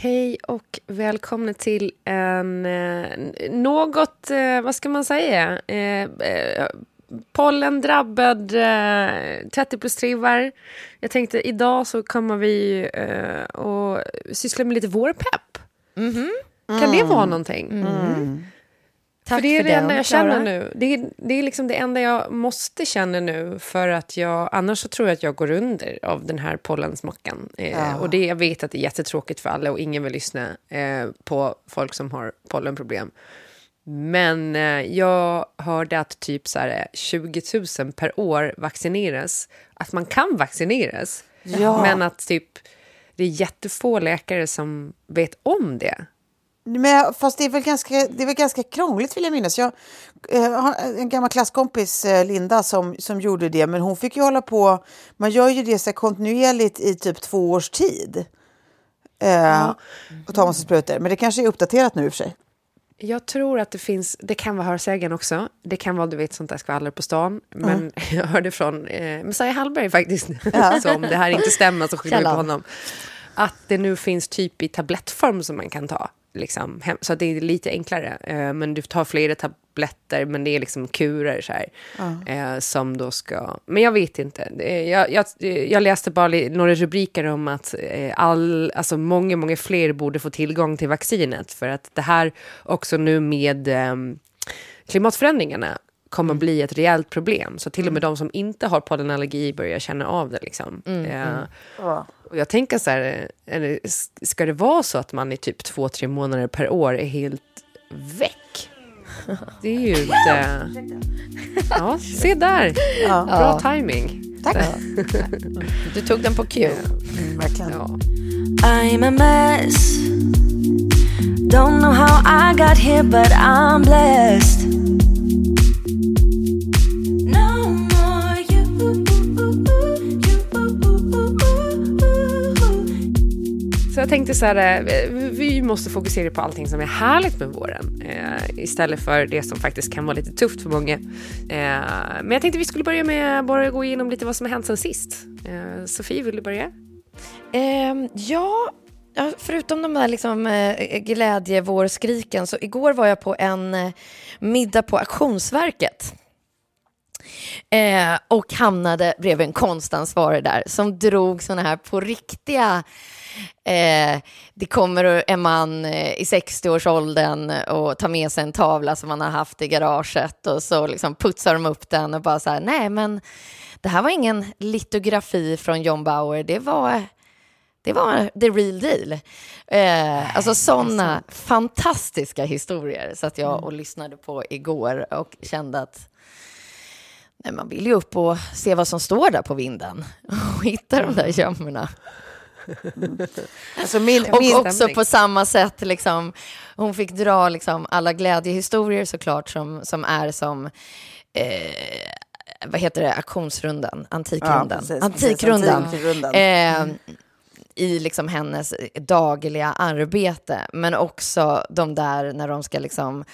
Hej och välkomna till en eh, något, eh, vad ska man säga, eh, pollendrabbad eh, 30 plus trivar. Jag tänkte idag så kommer vi och syssla med lite vårpepp. Kan det vara någonting? Tack för det är för det den, enda jag Klara. känner nu. Det är, det är liksom det enda jag måste känna nu för att jag, annars så tror jag att jag går under av den här pollensmockan. Eh, Och det, jag vet att det är jättetråkigt för alla och ingen vill lyssna eh, på folk som har pollenproblem. Men eh, jag hörde att typ så här, 20 000 per år vaccineras. Att man kan vaccineras. Ja. Men att typ det är jättefå läkare som vet om det. Men, fast det är, väl ganska, det är väl ganska krångligt vill jag minnas. Jag eh, har en gammal klasskompis, eh, Linda, som, som gjorde det. Men hon fick ju hålla på, man gör ju det så kontinuerligt i typ två års tid. Eh, Och ta massa sprutor. Men det kanske är uppdaterat nu i och för sig. Jag tror att det finns, det kan vara hörsägen också. Det kan vara, du vet, sånt där skvaller på stan. Men jag hörde från eh, Messiah Hallberg faktiskt, så om det här inte stämmer så skyller vi på honom. Att det nu finns typ i tablettform som man kan ta. Liksom, så det är lite enklare. Eh, men du tar flera tabletter, men det är liksom kurer så här. Eh, som då ska... Men jag vet inte. Eh, Jag, jag, jag läste bara några rubriker om att eh, all, alltså många, många fler borde få tillgång till vaccinet. För att det här också nu med ehm, klimatförändringarna kommer bli ett rejält problem. Så till och med de som inte har pollenallergi börjar känna av det. Liksom. Eh, och jag tänker så här, är det, ska det vara så att man i typ två, tre månader per år är helt väck? Det är ju inte... Ja, se där! Bra timing. Tack. Du tog den på Q. verkligen. Ja. I'm a mess. Don't know how I got here, but I'm blessed. Jag tänkte så här, eh, vi måste fokusera på allting som är härligt med våren. Eh, istället för det som faktiskt kan vara lite tufft för många. Eh, men jag tänkte vi skulle börja med bara gå igenom lite vad som har hänt sen sist. Eh, Sofie, vill du börja? Ehm, ja, ja, förutom de där liksom, eh, glädjevårskriken så igår var jag på en eh, middag på Auktionsverket. Eh, och hamnade bredvid en konstansvarig där som drog såna här på riktiga Eh, det kommer en man eh, i 60-årsåldern och tar med sig en tavla som han har haft i garaget och så liksom putsar de upp den och bara så här, nej men det här var ingen litografi från John Bauer, det var det var the real deal. Eh, alltså sådana fantastiska historier så att jag och lyssnade på igår och kände att nej, man vill ju upp och se vad som står där på vinden och hitta de där gömmorna. Alltså min, Och min, också på samma sätt, liksom, hon fick dra liksom, alla glädjehistorier såklart som, som är som eh, vad heter det, auktionsrundan, antikrundan. Ja, precis, antikrundan. precis, antikrundan. Eh, I liksom hennes dagliga arbete, men också de där när de ska liksom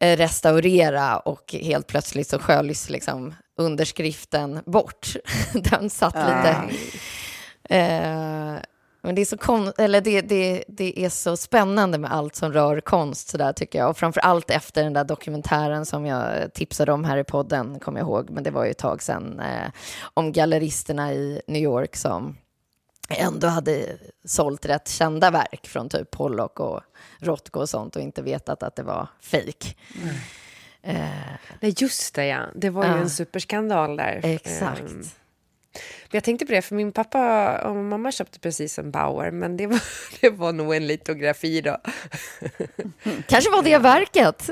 eh, restaurera och helt plötsligt så sköljs liksom underskriften bort. Den satt lite... Eh, men det är, så kon- eller det, det, det är så spännande med allt som rör konst, så där, tycker jag. Och framför allt efter den där dokumentären som jag tipsade om här i podden, kommer jag ihåg, men det var ju ett tag sedan, eh, om galleristerna i New York som ändå hade sålt rätt kända verk från typ Pollock och Rothko och sånt och inte vetat att det var fejk. Eh, Nej, just det, ja. Det var ju Ja. en superskandal där. exakt. Ehm, Men jag tänkte på det, för min pappa och mamma köpte precis en Bauer, men det var, det var nog en litografi då. Kanske var det verket.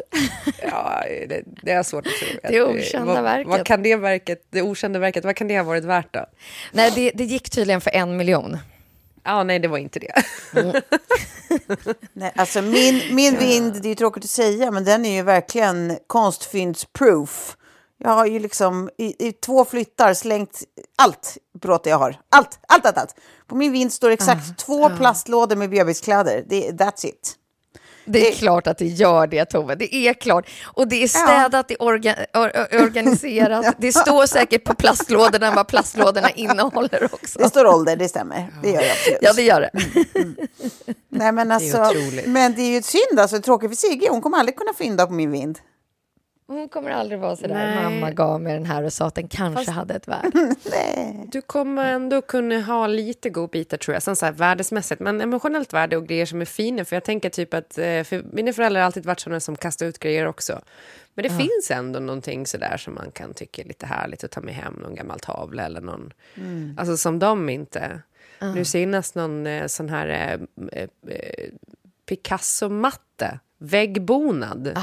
Ja, det, det är svårt att tro. Det okända vad, verket. Vad kan det verket, det okända verket, vad kan det ha varit värt då? Nej, det, det gick tydligen för en miljon. Ja, nej, det var inte det. Nej, alltså min, min vind, det är tråkigt att säga, men den är ju verkligen konstfyndsproof. Jag har ju liksom i, i två flyttar slängt allt bråte jag har. Allt, allt, allt, allt. På min vind står exakt två plastlådor med bebiskläder. Det, that's it. Det är klart att det gör det, Tove. Det är klart. Och det är städat, det är orga, or, or, organiserat. Det står säkert på plastlådorna vad plastlådorna innehåller också. Det står ålder, det stämmer. Det gör det absolut. Ja, det gör det. Nej, men, alltså, otroligt. men det är ju ett synd, alltså, tråkigt för Sigge. Hon kommer aldrig kunna fynda på min vind. Hon kommer aldrig vara sådär. Nej. Mamma gav mig den här och sa att den kanske hade ett värde. Nej. Du kommer ändå kunna ha lite godbitar tror jag, sen så här värdesmässigt, men emotionellt värde och grejer som är fina. För jag tänker typ att, eh, för mina föräldrar har alltid varit sådana som kastar ut grejer också. Men det finns ändå någonting sådär som man kan tycka är lite härligt att ta med hem, någon gammal tavla eller någon, alltså som de inte. Nu senast någon eh, sån här eh, eh, eh, Picasso-matte, väggbonad,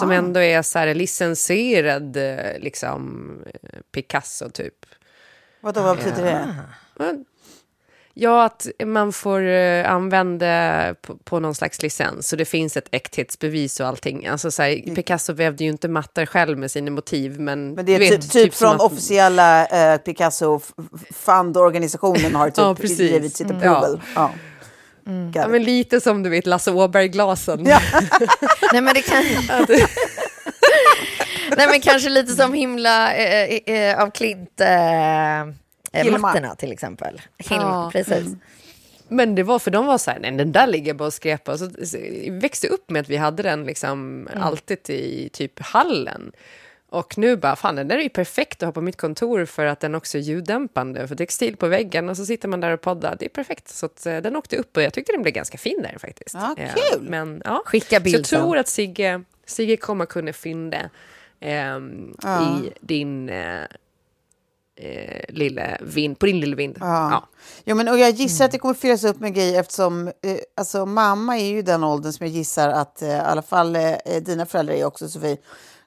som ändå är så här licensierad eh, liksom eh, Picasso typ. Vadå, vad betyder det? Ja, att man får eh, använda på, på någon slags licens. Så det finns ett äkthetsbevis och allting. Alltså, så här, Picasso vävde ju inte mattor själv med sina motiv. Men, Men det är typ, vet, typ, som från att- officiella eh, Picasso Fund-organisationen har typ Ja, givit sitt approval. Ja. Got Ja, men lite som du vet Lasse Åberg-glasen. Nej, men det kan... Nej, men kanske lite som himla eh, eh, av Klint... Eh, eh, mattorna till exempel. Hilma, Ja. precis. Men det var för de var så här, nej den där ligger bara och skräpar. Så, växte upp med att vi hade den liksom alltid i typ hallen. Och nu bara, fan den där är ju perfekt att ha på mitt kontor för att den också är ljuddämpande. För textil på väggen och så sitter man där och poddar. Det är perfekt. Så att, eh, den åkte upp och jag tyckte den blev ganska fin där faktiskt. Ja, Eh, kul. Men, ja. Skicka Så bild jag tror att Sigge, Sigge kommer kunna fynda ehm, i din eh, eh, lilla vind, på din lilla vind. Ja. Jo, men, och jag gissar att det kommer fyllas upp med grejer eftersom eh, alltså, mamma är ju den åldern som jag gissar att eh, i alla fall eh, dina föräldrar är också, Sofie.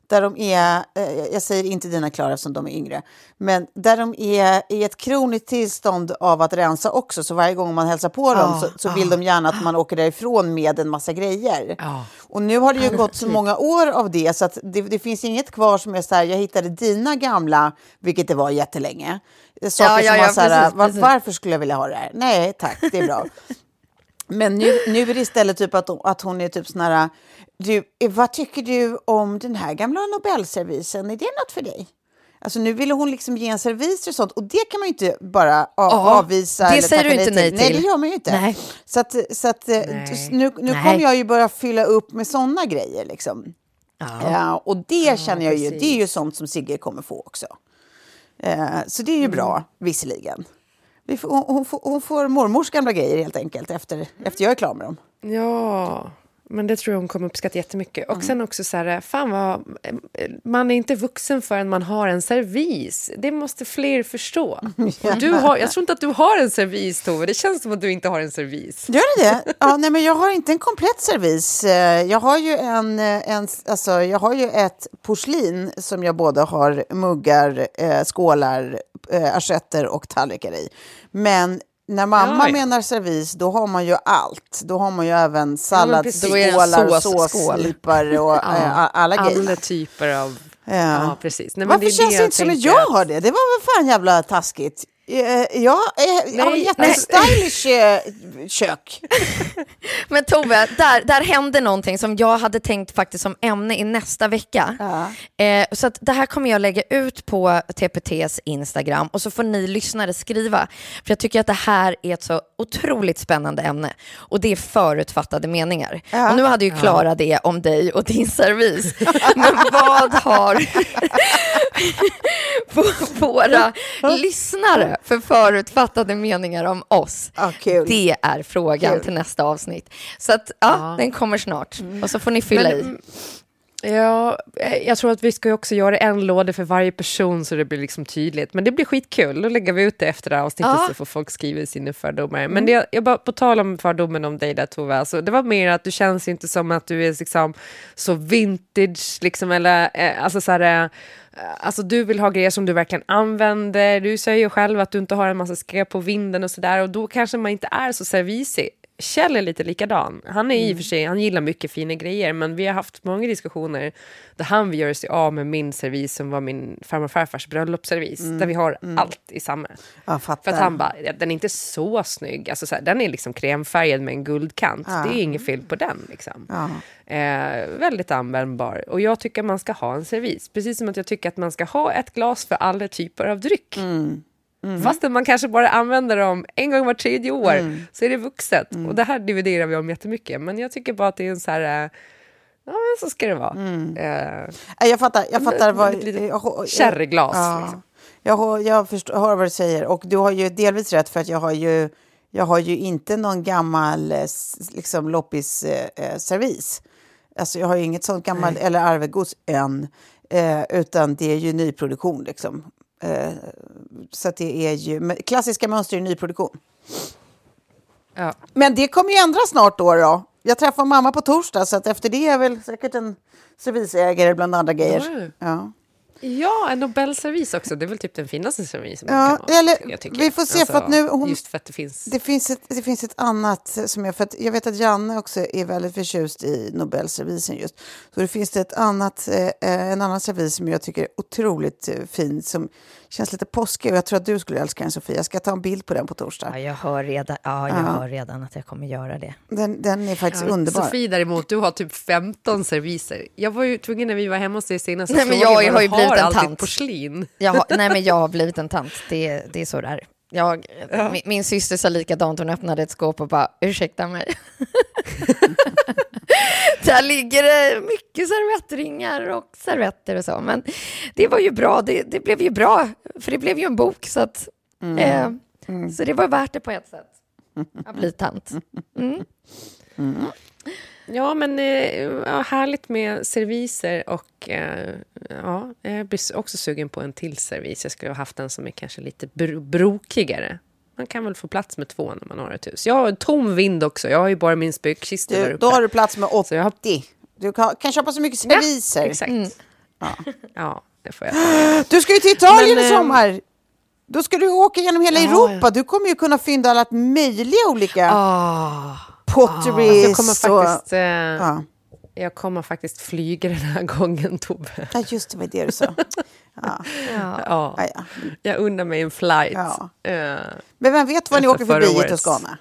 Där de är, eh, jag säger inte dina Klara eftersom de är yngre, men där de är i ett kroniskt tillstånd av att rensa också. Så varje gång man hälsar på dem så, så vill de gärna att man åker därifrån med en massa grejer. Och nu har det ju gått så många år av det så att det, det finns inget kvar som är så här, jag hittade dina gamla, vilket det var jättelänge. Saker Ja, ja, som ja, var så här, precis, "Va- precis." varför skulle jag vilja ha det här? Nej, tack, det är bra. Men nu, nu är det istället typ att, att hon är typ sån här, du, vad tycker du om den här gamla Nobelservisen? Är det något för dig? Alltså nu ville hon liksom ge en servis och sånt och det kan man ju inte bara a- Ja, avvisa. det säger du inte nej Nej, till. det gör man ju inte. Nej. Så, att, så att, eh, Nej. nu, nu Nej. kommer jag ju börja fylla upp med sådana grejer. Liksom. Ja. Ja, och det känner jag ju, precis. det är ju sånt som Sigge kommer få också. Eh, så det är ju bra, visserligen. Vi får, hon, hon, får, hon får mormors gamla grejer helt enkelt efter, efter jag är klar med dem. Ja, men det tror jag hon kommer uppskatta jättemycket. Och sen också så här, fan vad, man är inte vuxen förrän man har en servis. Det måste fler förstå. Och du har, jag tror inte att du har en servis, Tove. Det känns som att du inte har en servis. Gör det det? Ja, nej, men jag har inte en komplett servis. Eh, Jag har ju, en, eh, en, alltså, jag har ju ett porslin som jag både har muggar, eh, skålar, assietter och tallrikar i. Men när mamma Ja, ja. menar servis, då har man ju allt. Då har man ju även salladsskålar, såsslipar och eh, a- alla grejer. Alla typer av Ja, precis. Nej, Varför det känns det inte som att jag har det? Det var väl fan jävla taskigt. Eh, Jag, eh, jag har Nej, jättestylish eh, kök. Men Tove, där, där hände någonting som jag hade tänkt faktiskt som ämne i nästa vecka. Eh, så att det här kommer jag lägga ut på TPTs Instagram och så får ni lyssnare skriva. För jag tycker att det här är ett så otroligt spännande ämne och det är förutfattade meningar. Och nu hade ju Klara det om dig och din servis. Men vad har våra lyssnare för förutfattade meningar om oss? Ja, kul. Det är frågan Kul. till nästa avsnitt. Så att, ja, den kommer snart. Och så får ni fylla Men, i. mm, Ja, eh, jag tror att vi ska också göra en låda för varje person så det blir liksom tydligt. Men det blir skitkul. Då lägger vi ut det efter det här avsnittet Ja. så får folk skriva sina fördomar. Men det, jag bara, på tal om fördomen om dig där Tove, alltså, det var mer att du känns inte som att du är liksom, så vintage, liksom, eller eh, alltså så här, eh, Alltså du vill ha grejer som du verkligen använder. Du säger ju själv att du inte har en massa skräp på vinden och sådär. Och då kanske man inte är så servisig. Kjell är lite likadan. Han är i och för sig, han gillar mycket fina grejer. Men vi har haft många diskussioner där han vill göra sig av med min servis som var min farmor och farfars bröllopsservis. Där vi har allt i samma. För att han bara, ja, den är inte så snygg. Alltså, så här, den är liksom kremfärgad med en guldkant. Det är inget fel på den. Liksom. Eh, väldigt användbar. Och jag tycker man ska ha en servis. Precis som att jag tycker att man ska ha ett glas för alla typer av dryck. Fastän man kanske bara använder dem en gång var tredje år så är det vuxet. Och det här dividerar vi om jättemycket. Men jag tycker bara att det är en så här... eh, Ja, men så ska det vara. Eh, Nej, Jag fattar. Jag fattar vad... sherryglas, Ja. liksom. Jag, jag förstår, hör vad du säger. Och du har ju delvis rätt för att jag har ju, jag har ju inte någon gammal eh, liksom, loppis-servis. Alltså jag har ju inget sånt gammalt, eller arvegods än. Eh, utan det är ju nyproduktion liksom. Eh, så det är ju klassiska mönster i nyproduktion. ja. Men det kommer ju ändras snart då. då. Jag träffar mamma på torsdag så att efter det är väl säkert en servisägare bland andra grejer. Ja. Ja. Ja, en Nobelservis också. Det är väl typ den finaste servisen Ja, man kan ha, eller jag tycker. vi får se, för att nu hon- Just för att det finns... Det finns, ett, det finns ett annat som jag... För att jag vet att Janne också är väldigt förtjust i Nobelservisen just. Så det finns det ett annat, eh, en annan servis som jag tycker är otroligt eh, fin. Som känns lite påskig och jag tror att du skulle älska den Sofia. Jag ska ta en bild på den på torsdag. Ja, jag hör redan, ja, jag hör redan att jag kommer göra det. Den, den är faktiskt Ja, underbar. Sofie däremot, du har typ 15 serviser. Jag var ju tvungen när vi var hemma hos dig senast Nej, men jag vad har ju blivit en all ditt tant. porslin. Jag har, nej, men jag har blivit en tant. Det, det är så där. Jag, min, min syster sa likadant, hon öppnade ett skåp och bara, ursäkta mig. Där ligger det mycket servettringar och servetter och så. Men det var ju bra, det, det blev ju bra, för det blev ju en bok. Så, att, eh, så det var värt det på ett sätt. Att bli tant. Ja, men eh, ja, härligt med serviser och eh, ja, jag blir också sugen på en till servis. Jag skulle ha haft en som är kanske lite bro brokigare. Man kan väl få plats med två när man har ett hus. Jag har en tom vind också. Jag har ju bara min spökkista där uppe. då har du plats med 80. Så jag har- Du kan, kan köpa så mycket serviser. Exakt. Ja. det får jag ta. Du ska ju till Italien Men, i ehm, sommar. Då ska du åka genom hela Ja, Europa. Du kommer ju kunna fynda alla möjliga olika Ah, potteries. Jag kommer faktiskt... och, Eh, ja. Jag kommer faktiskt flyga den här gången, Tove. ja, just det, var det du sa. Ja. Ja. Ja, ja. Jag undrar mig en flight. Ja. Eh, Men vem vet vad ni åker förbi i. Toscana?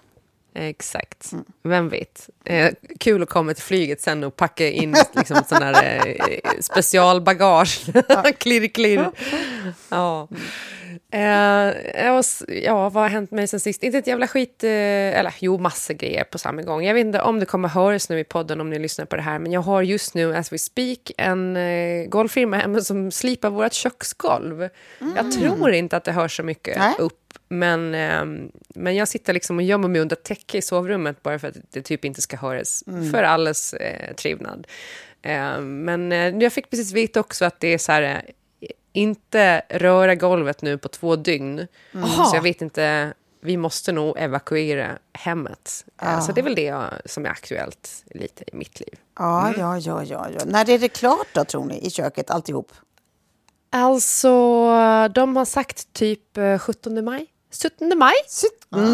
Exakt. Vem vet? Eh, kul att komma till flyget sen och packa in liksom, sån här eh, specialbagage. klirr, klirr. Ja. Eh, och s- ja, vad har hänt mig sen sist? Inte ett jävla skit, eh, eller jo, massor grejer på samma gång. Jag vet inte om det kommer höras nu i podden om ni lyssnar på det här, men jag har just nu, as we speak, en eh, golvfirma hemma som slipar vårt köksgolv. Jag tror inte att det hörs så mycket Nej. upp, men, ehm, men jag sitter liksom och gömmer mig under täcke i sovrummet bara för att det typ inte ska höras, för allas eh, trevnad. Eh, men eh, jag fick precis veta också att det är så här, eh, inte röra golvet nu på två dygn. Så jag vet inte, vi måste nog evakuera hemmet. Eh, Så det är väl det jag, som är aktuellt lite i mitt liv. Ja, ja, ja, ja, ja. När är det klart då, tror ni, i köket, alltihop? Alltså, de har sagt typ eh, 17 maj. 17 maj?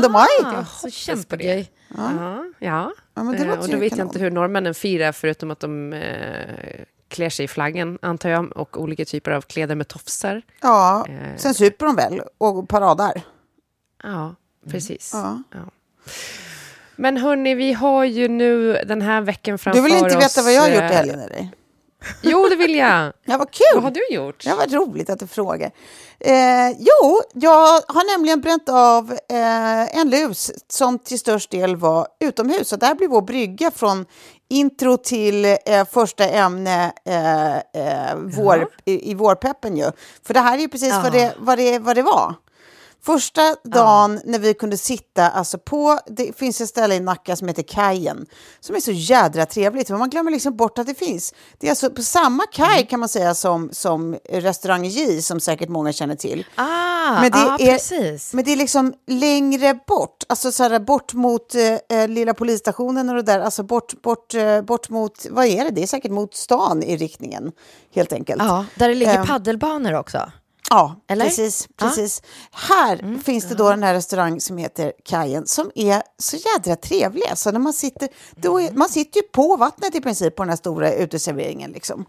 17 maj? ah, så kämpegrej. Ja, ja. Ja, men det Eh, låter och då vet kanon. jag inte hur norrmännen firar förutom att de eh, klär sig i flaggen, antar jag, och olika typer av kläder med tofsar. Ja, Eh. sen super de väl och paradar. Ja, precis. Ja. Ja. Men hörni, vi har ju nu den här veckan framför Du vill inte oss, veta vad jag har gjort i eh, helgen eller? Jo, det vill jag. Ja, vad kul! Vad har du gjort? Ja, vad roligt att du frågar. Eh, jo, jag har nämligen bränt av eh, en lus som till störst del var utomhus. Och där blir vår brygga från intro till eh, första ämne eh, eh, vår, i, i vårpeppen ju. För det här är ju precis vad, det, vad, det, vad det var. Första dagen när vi kunde sitta alltså på, det finns ett ställe i Nacka som heter Kajen, som är så jädra trevligt, men man glömmer liksom bort att det finns. Det är alltså på samma kaj kan man säga som, som restaurang J, som säkert många känner till. Ah, Men det, ja, är, precis. men det är liksom längre bort, alltså så här bort mot eh, lilla polisstationen och det där, alltså bort, bort, eh, bort mot, vad är det? Det är säkert mot stan i riktningen, helt enkelt. Ja, där det ligger Ehm, paddelbanor också. Ja, Eller? precis. Ja. precis. Här finns det då den här restaurang som heter Kajen som är så jädra trevlig. Alltså när man, sitter, då är, man sitter ju på vattnet i princip på den här stora uteserveringen. Liksom.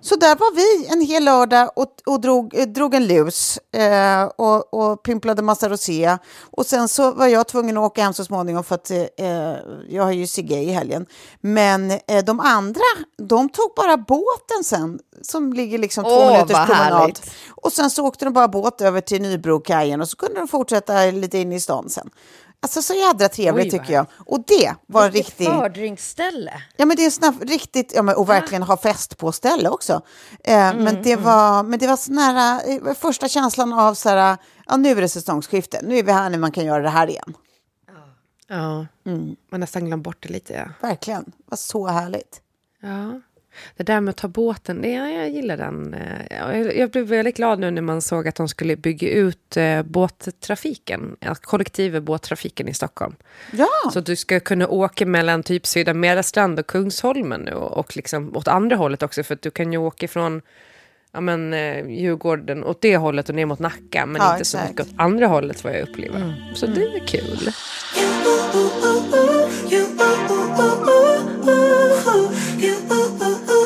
Så där var vi en hel lördag och, och drog, eh, drog en lus eh, och, och pimplade massa rosé. Och sen så var jag tvungen att åka hem så småningom för att eh, jag har ju Sigge i helgen. Men eh, de andra, de tog bara båten sen som ligger liksom två Åh, minuters vad promenad. härligt. Och sen så åkte de bara båt över till Nybrokajen och så kunde de fortsätta lite in i stan sen. Alltså så jädra trevligt Oj, tycker jag. Och det var Vilket riktigt... fördrinkställe. Ja men det är snabb, riktigt, ja, men, och verkligen ha fest på ställe också. Eh, Mm, men, det var, men det var sån här, eh, första känslan av så här, ja nu är det säsongsskifte, nu är vi här när man kan göra det här igen. Ja, Mm. man nästan glömt bort det lite. Ja. Verkligen, det var så härligt. Ja. Det där med att ta båten, det, ja, jag gillar den. Eh, ja, Jag, jag blev väldigt glad nu när man såg att de skulle bygga ut eh, båttrafiken, ja, kollektiva båttrafiken i Stockholm. Ja, Så att du ska kunna åka mellan typ Södra Mälarstrand och Kungsholmen nu och, liksom åt andra hållet också, för att du kan ju åka från ja, men, eh, Djurgården åt det hållet och ner mot Nacka, men Ja, inte så exakt. mycket åt andra hållet vad jag upplever. Så det är kul. you.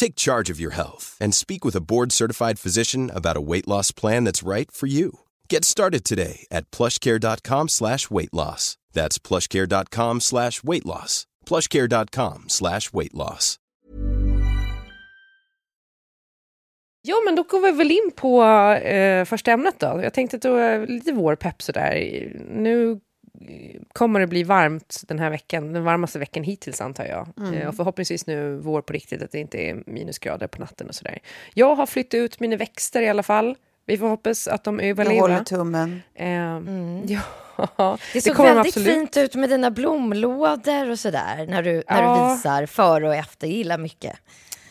Take charge of your health and speak with a board-certified physician about a weight loss plan that's right for you. Get started today at plushcare.com slash weight loss. That's plushcare.com slash weight loss. plushcare.com slash weight loss. Jo, men då går vi väl in på eh, första ämnet då. Jag tänkte att det var lite vårpepp sådär. Nu kommer det bli varmt den här veckan, den varmaste veckan hittills antar jag. Eh, och förhoppningsvis nu vår på riktigt, att det inte är minusgrader på natten och sådär. Jag har flyttat ut mina växter i alla fall. Vi får hoppas att de Jag överlever. håller tummen. Eh, Ja, Mm. Det såg kommer de väldigt absolut. fint ut med dina blomlådor och sådär när du, när Ja. du visar före och efter. Jag gillar mycket.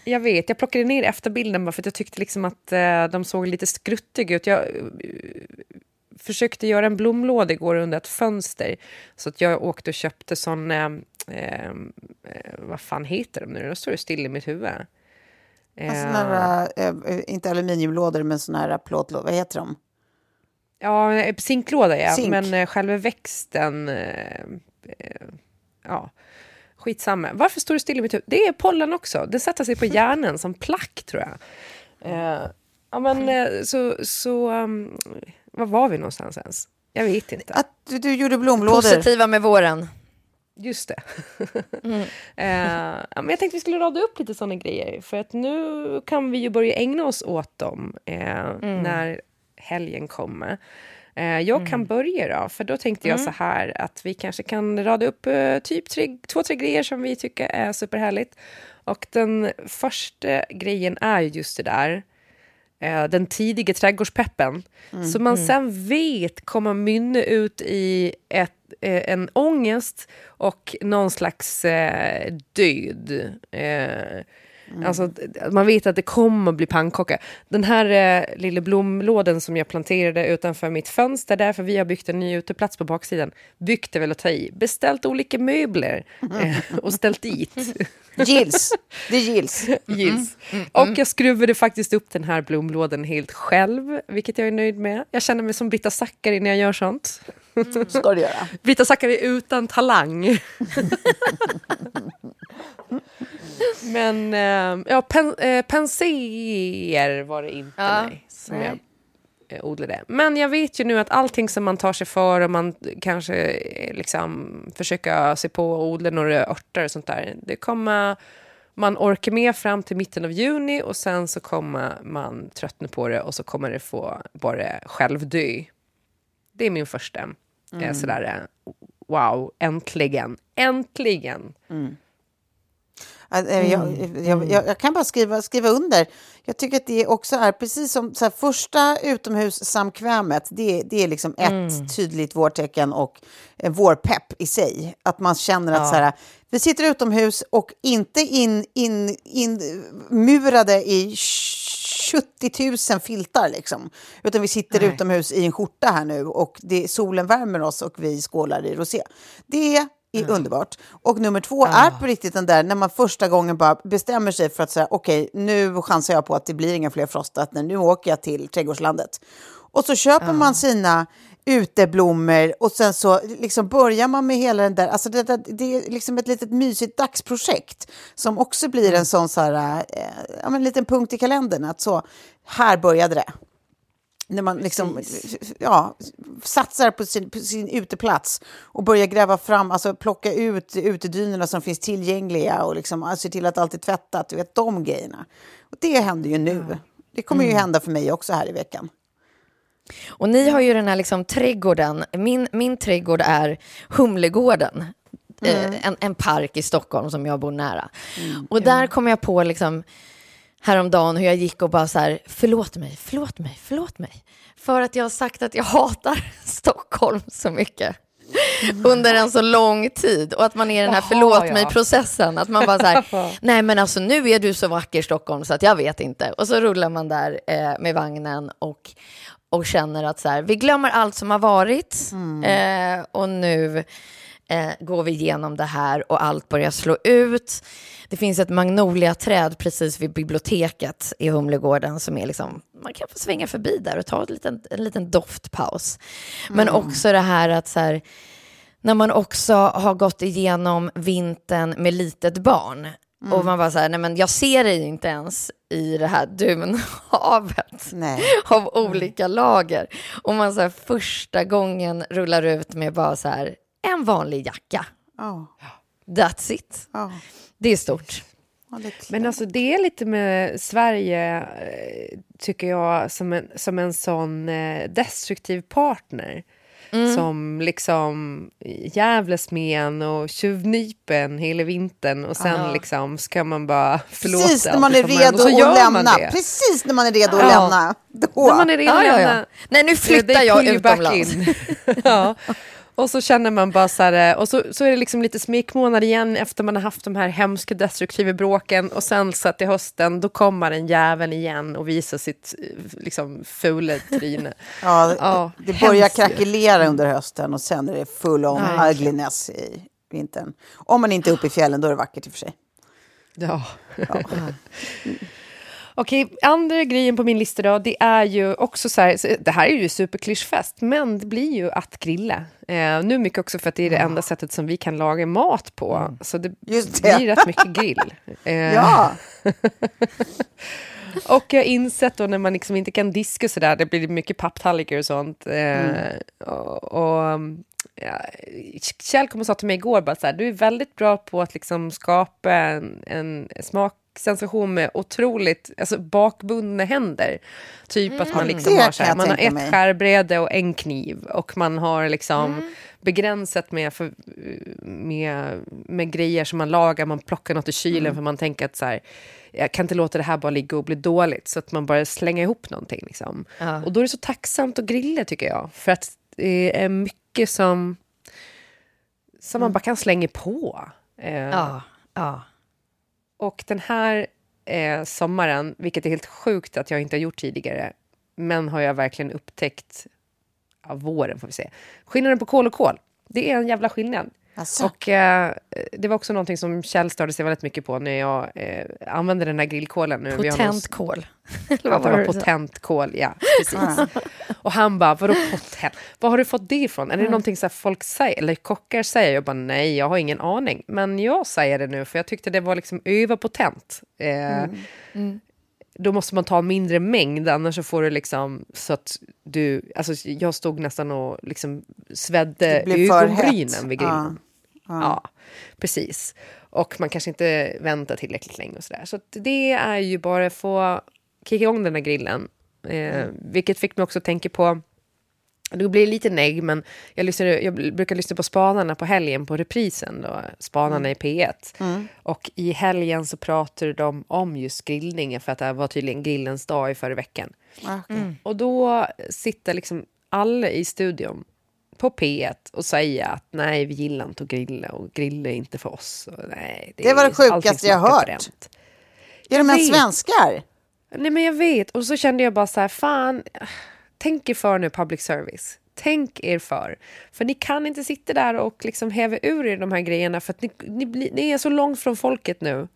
Jag vet, jag plockade ner efterbilden bara för att jag tyckte liksom att eh, de såg lite skruttiga ut. Jag eh, försökte göra en blomlåda igår under ett fönster. Så att jag åkte och köpte sån, eh, eh, eh, vad fan heter de nu? Då står det still i mitt huvud. Eh, Såna här, eh, inte aluminiumlådor, men såna här plåtlådor. Vad heter de? Ja, eh, zinklåda ja, Zink. men eh, själva växten... Eh, eh, ja, skitsamma. Varför står det still i mitt huvud? Det är pollen också. Det sätter sig på hjärnan som plack, tror jag. Eh, ja, men eh, så... så um, var var vi någonstans ens? Jag vet inte. Att du, du gjorde blomlådor. Positiva med våren. Just det. eh, ja, men jag tänkte vi skulle rada upp lite sådana grejer. För att nu kan vi ju börja ägna oss åt dem eh, när helgen kommer. Eh, jag kan börja då, för då tänkte jag så här att vi kanske kan rada upp eh, typ tre, två, tre grejer som vi tycker är superhärligt. Och den första grejen är ju just det där eh, den tidiga trädgårdspeppen. Som man sen vet kommer mynna ut i ett, eh, en ångest och någon slags eh, död. Eh, Alltså, d- man vet att det kommer bli pannkaka. Den här eh, lilla blomlåden som jag planterade utanför mitt fönster, därför vi har byggt en ny uteplats på baksidan. Byggt är väl att ta i. Beställt olika möbler eh, och ställt dit. Gills. Det gills. Gills. Och jag skruvade faktiskt upp den här blomlådan helt själv, vilket jag är nöjd med. Jag känner mig som Britta Zackari när jag gör sånt. Ska du göra. Britta Zackari utan talang. Men eh, ja, pen, eh, penséer var det inte Ja, nej, som nej. jag eh, odlade. Men jag vet ju nu att allting som man tar sig för och man kanske eh, liksom försöker se på och odla några örter och sånt där. Det kommer man orkar med fram till mitten av juni och sen så kommer man tröttna på det och så kommer det få bara självdö. Det är min första. Eh, sådär, eh, wow, äntligen, äntligen. Att, eh, Jag, jag, jag, jag kan bara skriva, skriva under. Jag tycker att det också är precis som så här, första utomhussamkvämet. Det, det är liksom ett tydligt vårtecken och eh, vårpepp i sig. Att man känner att så här, vi sitter utomhus och inte in, in, in, murade i 70 000 filtar liksom. Utan vi sitter utomhus i en skjorta här nu och det, solen värmer oss och vi skålar i rosé. Det är underbart. Och nummer två är på riktigt den där när man första gången bara bestämmer sig för att säga okej, nu chansar jag på att det blir inga fler frostat, nu åker jag till trädgårdslandet. Och så köper man sina uteblommor och sen så liksom börjar man med hela den där, alltså det, det, det är liksom ett litet mysigt dagsprojekt som också blir en sån så här, eh, ja, men en liten punkt i kalendern att så, här började det. När man liksom, ja, satsar på sin, på sin uteplats och börjar gräva fram, alltså plocka ut utedynorna som finns tillgängliga och liksom, se till att allt är tvättat, du vet de grejerna. Och det händer ju nu. Det kommer ju hända för mig också här i veckan. Och ni har ju den här liksom trädgården. Min, min trädgård är Humlegården. Eh, en, en park i Stockholm som jag bor nära. och där kom jag på liksom häromdagen hur jag gick och bara så här, förlåt mig, förlåt mig, förlåt mig. För att jag har sagt att jag hatar Stockholm så mycket. Under en så lång tid och att man är i den här Jaha, förlåt ja. mig-processen. Att man bara så här, nej men alltså nu är du så vacker Stockholm så att jag vet inte. Och så rullar man där eh, med vagnen och, och känner att så här, vi glömmer allt som har varit eh, och nu eh, går vi igenom det här och allt börjar slå ut. Det finns ett magnoliaträd precis vid biblioteket i Humlegården som är liksom, man kan få svänga förbi där och ta en liten, en liten doftpaus. Men också det här att så här, när man också har gått igenom vintern med litet barn och man bara så här, nej men jag ser dig inte ens i det här dunhavet Nej. av olika lager. Och man så här, första gången rullar ut med bara så här, en vanlig jacka. Ja, That's it. ja. Det är stort. ja, det är klart. Men alltså det är lite med Sverige, eh, tycker jag, som en, som en sån eh, destruktiv partner. som liksom jävlas med en och tjuvnypen hela vintern och sen liksom ska man bara förlåta Precis när man är redo att lämna. Precis när man är redo att Ja. lämna. Då. När man är redo Ja, att ja, lämna. ja. Nej, nu flyttar jag utomlands. ja. Och så känner man bara så här, och så, så är det liksom lite smekmånad igen efter man har haft de här hemska destruktiva bråken och sen så till hösten då kommer den jäveln igen och visar sitt eh, liksom fula tryne. Ja, Ja, det börjar hemskt ju. krackelera under hösten och sen är det full on ugliness i vintern. Om man inte är uppe i fjällen, då är det vackert i och för sig. Ja. Okej, andra grejen på min lista då, det är ju också så här, så det här är ju superklyschfest, men det blir ju att grilla. Eh, nu mycket också för att det är det enda sättet som vi kan laga mat på, så det, det. blir rätt mycket grill. Eh, Ja, Och jag har insett då när man liksom inte kan diska och sådär, det blir mycket papptallrikar och sånt. Eh, och, och, ja, Kjell kom och sa till mig igår, bara så här, du är väldigt bra på att liksom skapa en, en smaksensation med otroligt alltså bakbundna händer. Typ att man liksom Det har, så här, man har ett mig. skärbräde och en kniv och man har liksom begränsat med, för, med, med grejer som man lagar, man plockar något i kylen för man tänker att så här, jag kan inte låta det här bara ligga och bli dåligt, så att man bara slänger ihop någonting. Liksom. Ja. Och då är det så tacksamt att grilla tycker jag, för att det är mycket som, som man bara kan slänga på. Eh, Ja, ja och den här eh, sommaren, vilket är helt sjukt att jag inte har gjort tidigare, men har jag verkligen upptäckt, ja, våren får vi se, skillnaden på kol och kol. Det är en jävla skillnad. Alltså. Och eh, det var också någonting som Kjell störde sig väldigt mycket på när jag eh, använde den här grillkolen. Nu. Potent kol. Det var potent kol, ja. Precis. Och han bara, vadå potent? Var har du fått det ifrån? Är det någonting så folk säger, eller kockar säger? Jag bara, nej, jag har ingen aning. Men jag säger det nu, för jag tyckte det var liksom överpotent. Eh, Då måste man ta en mindre mängd, annars så får du liksom så att du... Alltså jag stod nästan och liksom svedde ögonbrynen vid grillen. Ja, precis. Och man kanske inte väntar tillräckligt länge och sådär. Så det är ju bara att få kicka igång den här grillen. Eh, Vilket fick mig också att tänka på det blir lite negg, men jag, lyssnar, jag brukar lyssna på Spanarna på helgen på reprisen, då, Spanarna i P1. Och i helgen så pratar de om just grillningen, för att det var tydligen grillens dag i förra veckan. Och då sitter liksom alla i studion på P1 och säger att nej, vi gillar inte att grilla och grilla är inte för oss. Och, nej, Det var det sjukaste jag hört. bränt. Är de ens svenskar? Nej men jag vet. Och så kände jag bara så här, fan, tänk er för nu public service. Tänk er för. För ni kan inte sitta där och liksom häva ur er de här grejerna för att ni, ni, ni är så långt från folket nu.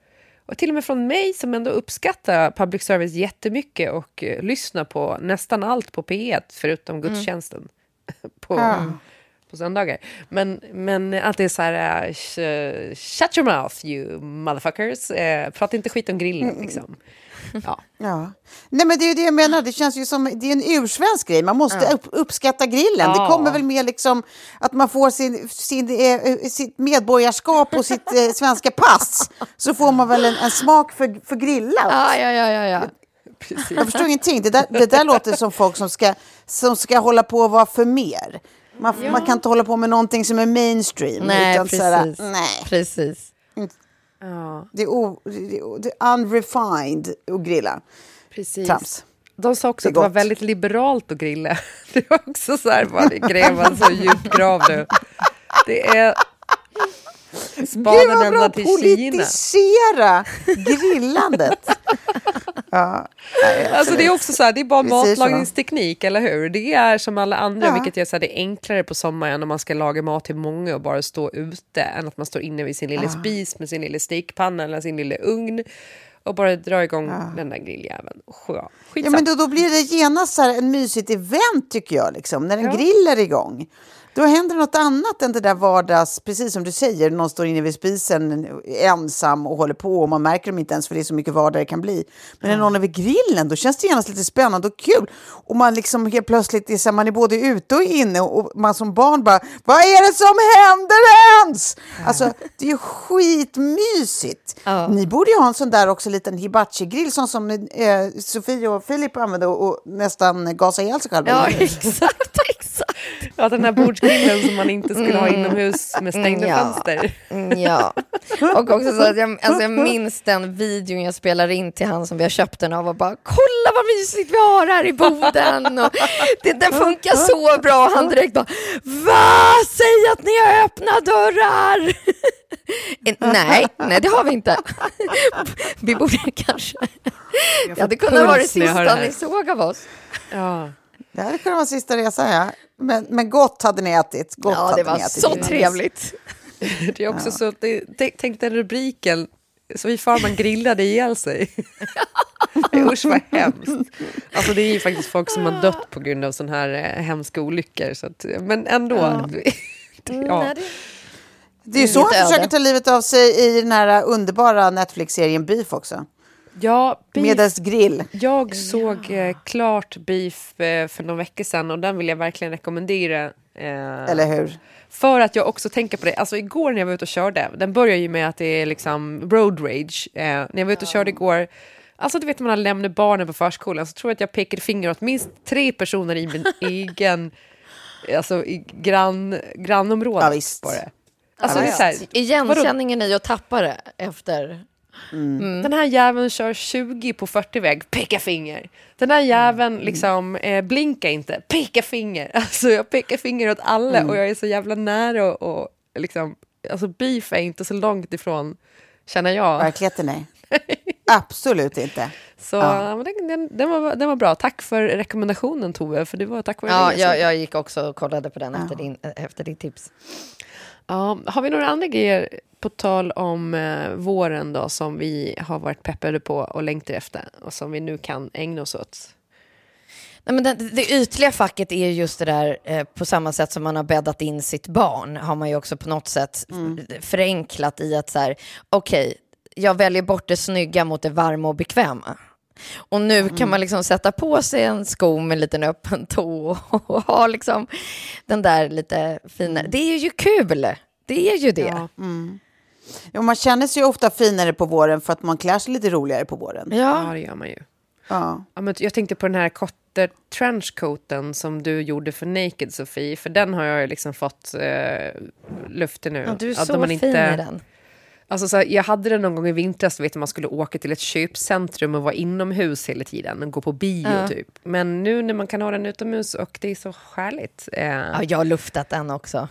Och till och med från mig som ändå uppskattar public service jättemycket och uh, lyssnar på nästan allt på P1 förutom gudstjänsten på, på söndagar. Men, men att det är så här, uh, sh- shut your mouth you motherfuckers. Uh, prata inte skit om grillen liksom. Ja. Ja. Nej, men det är ju det jag menar. Det känns ju som det är en ursvensk grej. Man måste upp, uppskatta grillen. Det Ja. kommer väl med liksom att man får sin, sin, eh, eh, sitt medborgarskap och sitt eh, svenska pass. Så får man väl en, en smak för, för grillat. Ja, ja, ja, ja, ja. Jag förstår ingenting. Det där, det där låter som folk som ska, som ska hålla på och vara för mer. Man, man kan inte hålla på med någonting som är mainstream. Nej, utan precis. nej, Precis. Ja, det är, o, det är, det är unrefined att grilla. precis. Trams. De sa också Det att det var väldigt liberalt att grilla. Det var också så här, bara gräva så djup grav nu. Det är spaden bra ända till Kina. politisera grillandet. ja, nej, Alltså det är också så här, det är bara matlagningsteknik, eller hur? Det är som alla andra, Ja. vilket gör så här, det är enklare på sommaren om man ska laga mat till många och bara stå ute, än att man står inne vid sin lilla spis med sin lilla stekpanna eller sin lilla ugn och bara dra igång den där grilljäveln. Ja, men då, då blir det genast så en mysigt event tycker jag, liksom, när en Ja. grill är igång. Då händer något annat än det där vardags, precis som du säger, någon står inne vid spisen ensam och håller på och man märker dem inte ens för det är så mycket vardag det kan bli. Men när någon är vid grillen då känns det genast lite spännande och kul. Och man liksom helt plötsligt är, så man är både ute och inne och man som barn bara, vad är det som händer ens? Alltså det är ju skitmysigt. Ja. Ni borde ju ha en sån där också liten hibachi-grill sån som eh, Sofie och Filip använde och, och nästan gasade ihjäl sig själva. Ja, exakt. Ja, den här bordsgrillen som man inte skulle ha inomhus med stängda Mm, ja. fönster. Mm, Ja, och också så att jag, alltså jag minns den videon jag spelar in till han som vi har köpt den av och bara kolla vad mysigt vi har här i boden och det, den funkar så bra. Han direkt bara va, säg att ni har öppna dörrar. Eh, nej, nej det har vi inte. Vi borde kanske, det hade kunnat vara det jag sista ni såg av oss. Ja. Det hade kunnat vara sista resan, ja. Men, men gott hade ni ätit. Gott Ja, hade det var så givetvis. trevligt. Det är också så att det, tänk, tänk den rubriken, så vi farman grillade ihjäl sig. Usch vad hemskt. Alltså det är ju faktiskt folk som har dött på grund av sådana här eh, hemska olyckor. Så att, men ändå. ja. Det- Det är ju så han Lite öde. försöker ta livet av sig i den här underbara Netflix-serien Beef också. Ja, beef, grill. jag såg eh, klart Beef eh, för några veckor sedan och den vill jag verkligen rekommendera. Eh, Eller hur? För att jag också tänker på det, alltså igår när jag var ute och körde, den börjar ju med att det är liksom road rage. Eh, när jag var ute och körde igår, alltså du vet när man har lämnat barnen på förskolan så tror jag att jag pekade finger åt minst tre personer i min egen, alltså i grann, grannområdet. Ja, visst. På det. Alltså Ja, det är så här, Igenkänningen i att tappa det efter Den här jäveln kör 20 på 40-väg, peka finger. Den här jäveln liksom eh, blinkar inte, peka finger. Alltså jag pekar finger åt alla och jag är så jävla nära och, och liksom, alltså beef är inte så långt ifrån, känner jag. Verkligheten nej. Absolut inte. Så ja. men den, den, den, var, den var bra. Tack för rekommendationen Tove, för det var tack vare Ja, dig jag, jag gick också och kollade på den efter, din, efter ditt tips. Ja, har vi några andra grejer på tal om eh, våren då som vi har varit peppade på och längtar efter och som vi nu kan ägna oss åt? Nej, men det, det ytliga facket är just det där, eh, på samma sätt som man har bäddat in sitt barn, har man ju också på något sätt f- förenklat i att så här, okej, jag väljer bort det snygga mot det varma och bekväma. Och nu kan man liksom sätta på sig en sko med en liten öppen tå och ha liksom den där lite finare. Det är ju kul, det är ju det. Ja. Ja, man känner sig ju ofta finare på våren för att man klär sig lite roligare på våren. Ja, det gör man ju. Ja. Ja, men jag tänkte på den här Kotter trenchcoaten som du gjorde för Naked Sofie, för den har jag ju liksom fått eh, lufte nu. Ja, du är Att så man fin i den. Alltså så här, jag hade den någon gång i vintras, vet man skulle åka till ett köpcentrum och vara inomhus hela tiden och gå på bio Ja. typ. Men nu när man kan ha den utomhus och det är så härligt. Eh, Ja, jag har luftat den också.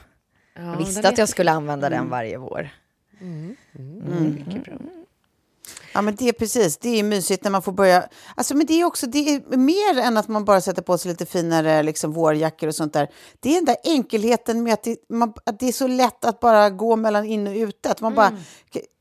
ja, Jag visste att jag skulle använda den varje vår. mycket bra. Ja, men det är precis. Det är mysigt när man får börja... Alltså, men det är också det är mer än att man bara sätter på sig lite finare liksom, vårjackor och sånt där. Det är den där enkelheten med att det, man, att det är så lätt att bara gå mellan in och ute. Att man bara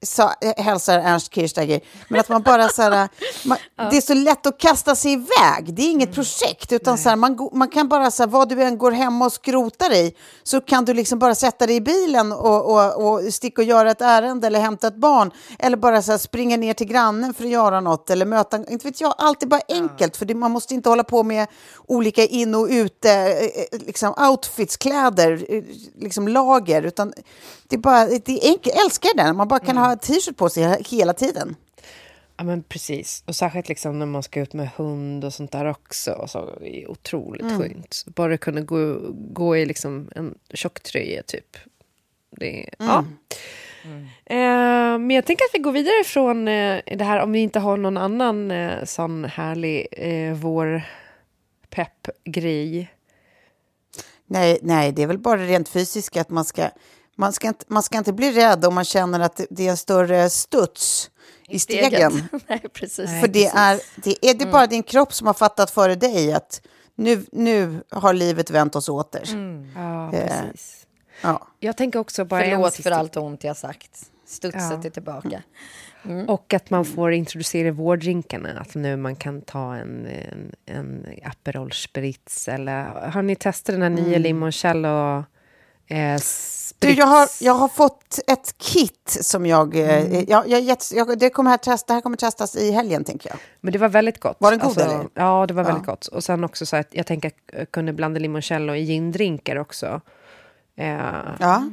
sa, hälsar Ernst Kirchsteiger. Men att man bara så här, man, Det är så lätt att kasta sig iväg. Det är inget projekt. Utan så här, man, man kan bara, så här, vad du än går hem och skrotar i, så kan du liksom bara sätta dig i bilen och, och, och sticka och göra ett ärende eller hämta ett barn. Eller bara så här, springa ner till grannen för att göra något. Eller möta, inte vet jag, allt är bara enkelt. För det, man måste inte hålla på med olika in och ute, eh, eh, liksom outfits, kläder, eh, liksom lager. Utan det är bara, det är enkelt. Jag älskar det, man bara kan ha t-shirt på sig hela tiden. Ja men precis. Och särskilt liksom när man ska ut med hund och sånt där också. Och så det är otroligt Mm. skönt. Bara kunna gå, gå i liksom en tjocktröja typ. Det, är- Mm. ja. Eh, men jag tänker att vi går vidare från eh, det här om vi inte har någon annan eh, sån härlig eh, vår pepp-grej. Nej, nej, det är väl bara rent fysiskt att man ska, man ska, inte, man ska inte bli rädd om man känner att det- är en större studs i stegen. Nej, precis. För det är, det är det bara din kropp som har fattat före dig att nu, nu har livet vänt oss åter. Ja, Eh, precis. Ja. Jag tänker också bara Förlåt för allt ont jag sagt. Studset Ja. är tillbaka. Och att man får introducera vårdrinkarna. Att nu man kan ta en, en, en Aperol Spritz. Eller har ni testat den här nya limoncello eh? Du, jag, har, jag har fått ett kit som jag... eh, Jag, jag, gett- jag, det, kommer här test, det här kommer testas i helgen, tänker jag. Men det var väldigt gott. Alltså, Var den god, eller? Ja, det var väldigt gott. Och sen också så att jag tänker att jag kunde blanda limoncello i gindrinkar också. Eh, Ja.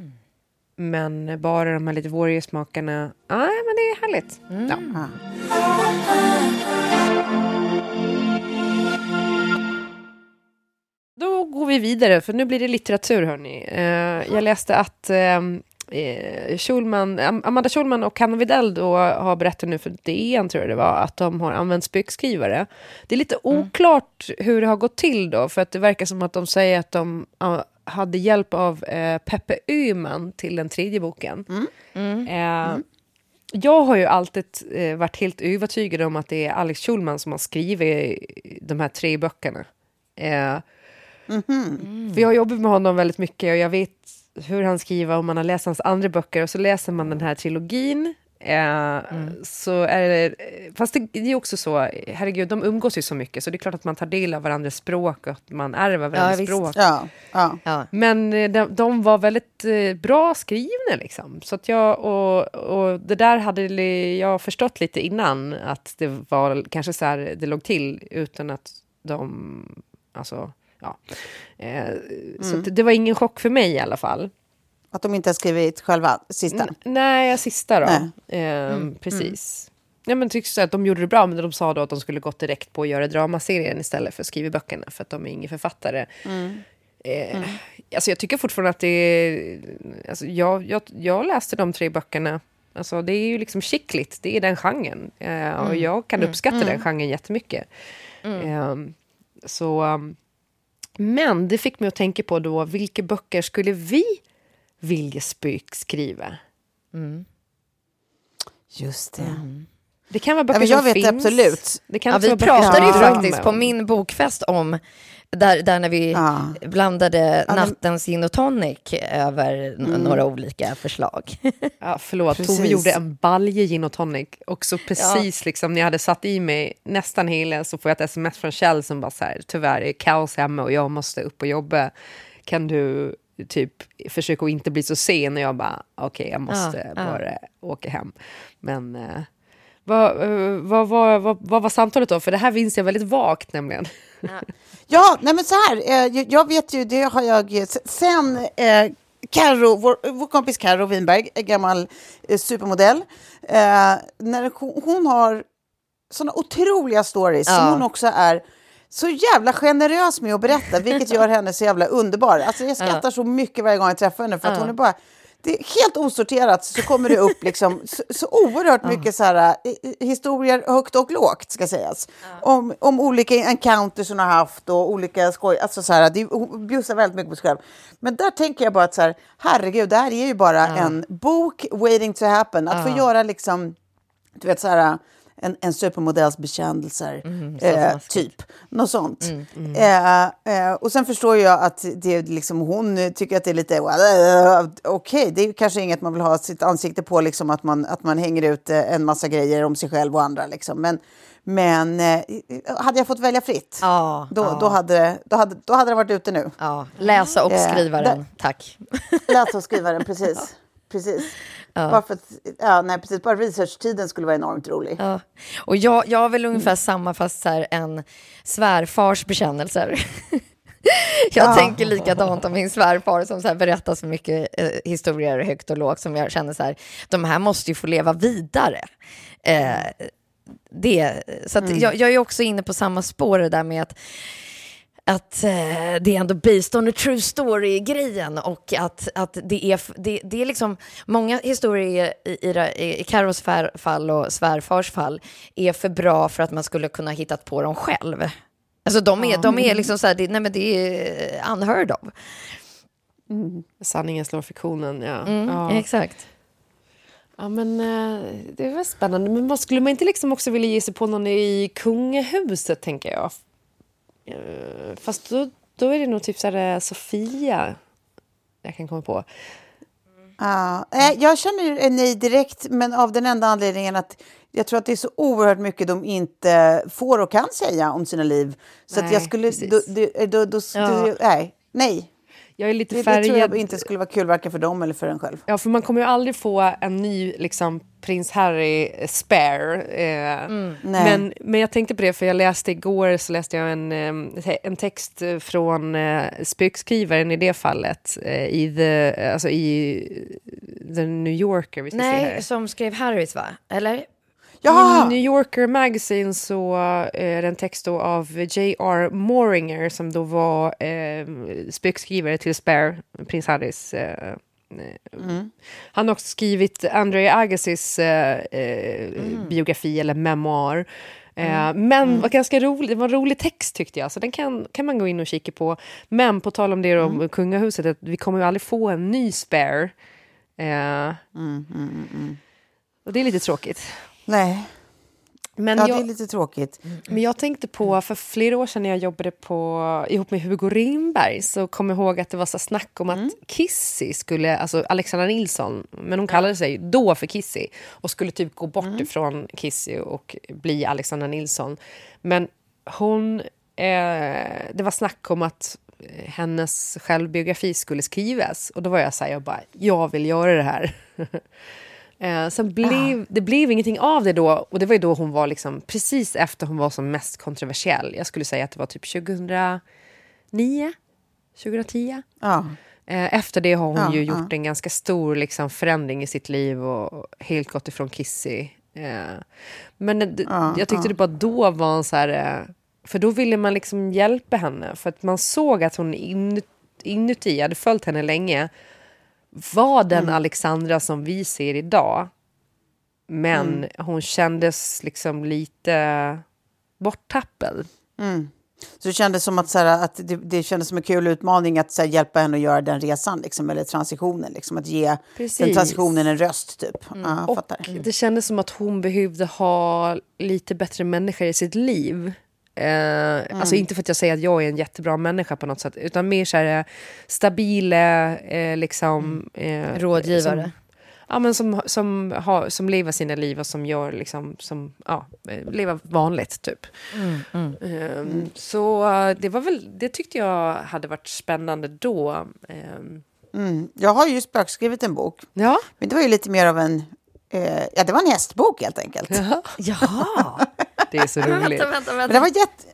Men bara de här lite våriga smakerna. Ja, men det är härligt. Ja. Då går vi vi vidare, för nu blir det litteratur, hörni. Eh, jag läste att ehm, eh, Schulman, Am- Amanda Schulman och Hanna Widell då har berättat nu för DN, tror jag det var, att de har använt spökskrivare. Det är lite oklart hur det har gått till då, för att det verkar som att de säger att de ah, hade hjälp av eh, Peppe Öhman till den tredje boken. Eh, Jag har ju alltid eh, varit helt övertygad om att det är Alex Schulman som har skrivit de här tre böckerna. Eh, För jag har jobbat med honom väldigt mycket och jag vet hur han skriver om man har läst hans andra böcker och så läser man den här trilogin. Eh, Så är det, fast det, det är också så, herregud, de umgås ju så mycket så det är klart att man tar del av varandras språk och att man ärver varandras visst. språk. Ja, ja. Ja. Men eh, de, de var väldigt eh, bra skrivna liksom. Så att jag, och, och det där hade jag förstått lite innan att det var kanske så här det låg till utan att de, alltså, ja. Eh, Så att det var ingen chock för mig i alla fall. Att de inte har skrivit själva sista. N- nej, sista då. Nej. Eh, Precis. Ja, men tyckte så att de gjorde det bra, men de sa då att de skulle gått direkt på att göra dramaserien istället för att skriva böckerna, för att de är ingen författare. Eh, alltså jag tycker fortfarande att det är... Alltså jag, jag, jag läste de tre böckerna. Alltså det är ju liksom skickligt, det är den genren. Eh, och jag kan uppskatta den genren jättemycket. Eh, så, um, men det fick mig att tänka på då, vilka böcker skulle vi vilja spökskriva? Just det. Det kan vara Ja, böcker men jag som vet finns. absolut. Det kan Ja, vi pratade ju faktiskt på min bokfest om, där, där när vi Ja. blandade men- nattens gin och tonic över n- några olika förslag. Ja, förlåt, Precis. Tove gjorde en balje gin och tonic. Och så precis liksom när jag hade satt i mig nästan hela så får jag ett sms från Kjell som bara så här, tyvärr är kaos hemma och jag måste upp och jobba. Kan du typ försöka att inte bli så sen? Och jag bara, okej, jag måste Ja, ja. bara åka hem. Men eh, vad, eh, vad, vad, vad, vad var samtalet då? För det här minns jag väldigt vagt nämligen. Ja, nej men så här, eh, jag- vet ju, det har jag sen eh, Karo, vår, vår kompis Karo Winberg, en gammal eh, supermodell, eh, när hon, hon har såna otroliga stories som Ja. hon också är så jävla generös med att berätta, vilket gör henne så jävla underbar. Alltså jag skrattar så mycket varje gång jag träffar henne för att hon är bara det är helt osorterat så kommer det upp liksom så, så oerhört mycket så här, eh, historier högt och lågt ska sägas. Om, om olika encounters hon har haft och olika skoj. Alltså så här, det, hon bjussar väldigt mycket på sig själv. Men där tänker jag bara att så här, herregud, det här är ju bara en bok waiting to happen. Att få göra liksom, du vet så här, en, en supermodells bekännelser, eh, typ. Något sånt. Eh, eh, och sen förstår jag att det liksom, hon tycker att det är lite, eh, okej, det är kanske inget man vill ha sitt ansikte på, liksom att man, att man hänger ut eh, en massa grejer om sig själv och andra. Liksom. Men, men eh, hade jag fått välja fritt, Ja, då, ja. Då, hade, då, hade, då hade det varit ute nu. Ja, läsa och skriva den, tack. Läsa och skriva den, precis. precis. Bara, för att, ja, nej, precis. Bara researchtiden skulle vara enormt rolig. Ja. Och jag, jag har väl ungefär samma, fast så här, en svärfars bekännelser. jag tänker likadant om min svärfar som så här berättar så mycket eh, historier högt och lågt som jag känner så här, de här måste ju få leva vidare. Eh, det, så att jag, jag är också inne på samma spår det där med att att eh, det är ändå based on a true story-grejen och att, att det, är, det, det är liksom många historier i, i, i fär, fall och svärfars fall är för bra för att man skulle kunna hittat på dem själv. Alltså de är, de är liksom så här, det, nej men det är unheard of. Sanningen slår fiktionen, ja. Mm, ja. Exakt. Ja, men eh, det var spännande. Men vad skulle man inte liksom också vilja ge sig på någon i kungahuset, tänker jag? Eh, Fast då, då är det nog typ så här eh, Sofia jag kan komma på. Ja, eh, jag känner nej direkt, men av den enda anledningen att jag tror att det är så oerhört mycket de inte får och kan säga om sina liv. Så att Nej, jag skulle... Då, då, då, Ja. nej, nej. Jag är lite Det, det tror jag inte skulle vara kul varken för dem eller för en själv. Ja, för man kommer ju aldrig få en ny liksom, prins Harry spare. Eh, Nej. men, men jag tänkte på det, för jag läste igår så läste jag en, eh, en text från eh, spökskrivaren i det fallet. Eh, i, the, alltså i The New Yorker. Vi ska se här. Nej, som skrev Harrys va? Eller? Ja! I New Yorker Magazine så är det en text då av J.R. Moringer som då var eh, spökskrivare till Spare, prins Harrys eh, Mm. Han har också skrivit André Agassiz eh, eh, biografi eller memoar. Eh, men var ganska rolig, det var en rolig text tyckte jag, så den kan, kan man gå in och kika på. Men på tal om det om kungahuset, att vi kommer ju aldrig få en ny spare. Eh, Och det är lite tråkigt. Nej, Men ja, jag, det är lite tråkigt. men jag tänkte på, för flera år sedan när jag jobbade på, ihop med Hugo Rimberg så kom jag ihåg att det var så snack om att Kissy skulle, alltså Alexandra Nilsson, men hon kallade sig då för Kissy och skulle typ gå bort ifrån Kissy och bli Alexandra Nilsson. Men hon, eh, det var snack om att eh, hennes självbiografi skulle skrivas och då var jag så här, jag bara, jag vill göra det här. Eh, sen blev, det blev ingenting av det då och det var ju då hon var liksom precis efter hon var som mest kontroversiell. Jag skulle säga att det var typ 2009, 2010. Ja. Eh, efter det har hon Ja, ju gjort en ganska stor liksom, förändring i sitt liv och helt gått ifrån Kissy. Eh, men det, Ja, jag tyckte det bara då var en så här... Eh, för då ville man liksom hjälpa henne. För att man såg att hon inuti, inuti hade följt henne länge, var den Mm. Alexandra som vi ser idag. Men Mm. hon kändes liksom lite borttappad. Så det kändes som att, så här, att det, det kändes som en kul utmaning att här, hjälpa henne att göra den resan, liksom, eller transitionen. Liksom, att ge Precis. den transitionen en röst, typ. Ja, jag Och fattar. det kändes som att hon behövde ha lite bättre människor i sitt liv. Eh, Alltså inte för att jag säger att jag är en jättebra människa på något sätt, utan mer så här eh, stabila, eh, liksom... Eh, Rådgivare. Som, ja, men som, som, har, som lever sina liv och som gör liksom, som, ja, eh, lever vanligt typ. Eh, Så eh, det var väl, det tyckte jag hade varit spännande då. Eh, Jag har ju spökskrivit en bok, ja, men det var ju lite mer av en... Eh, ja, det var en hästbok helt enkelt. Jaha! det är så roligt. vänta, vänta, vänta. det var jätte...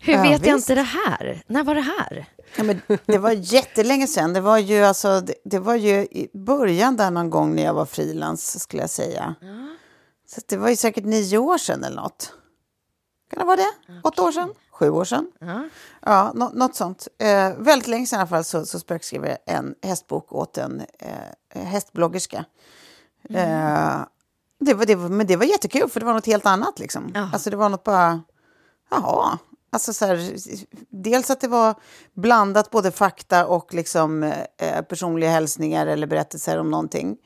Hur Ja, vet jag visst. inte det här? När var det här? Ja, men det var jättelänge sedan. Det var ju, alltså, det, det var ju i början där någon gång när jag var frilans, skulle jag säga. Så att det var ju säkert nio år sedan eller något. Kan det vara det? Åtta år sedan? Sju år sedan? Ja, nå, något sånt. Eh, väldigt länge sedan i alla fall så, så spökskrev jag en hästbok åt en eh, hästbloggerska. Eh, det var, det var, men det var jättekul för det var något helt annat liksom. Ja. Alltså det var något bara, jaha. Alltså så här, dels att det var blandat både fakta och liksom, eh, personliga hälsningar eller berättelser om någonting.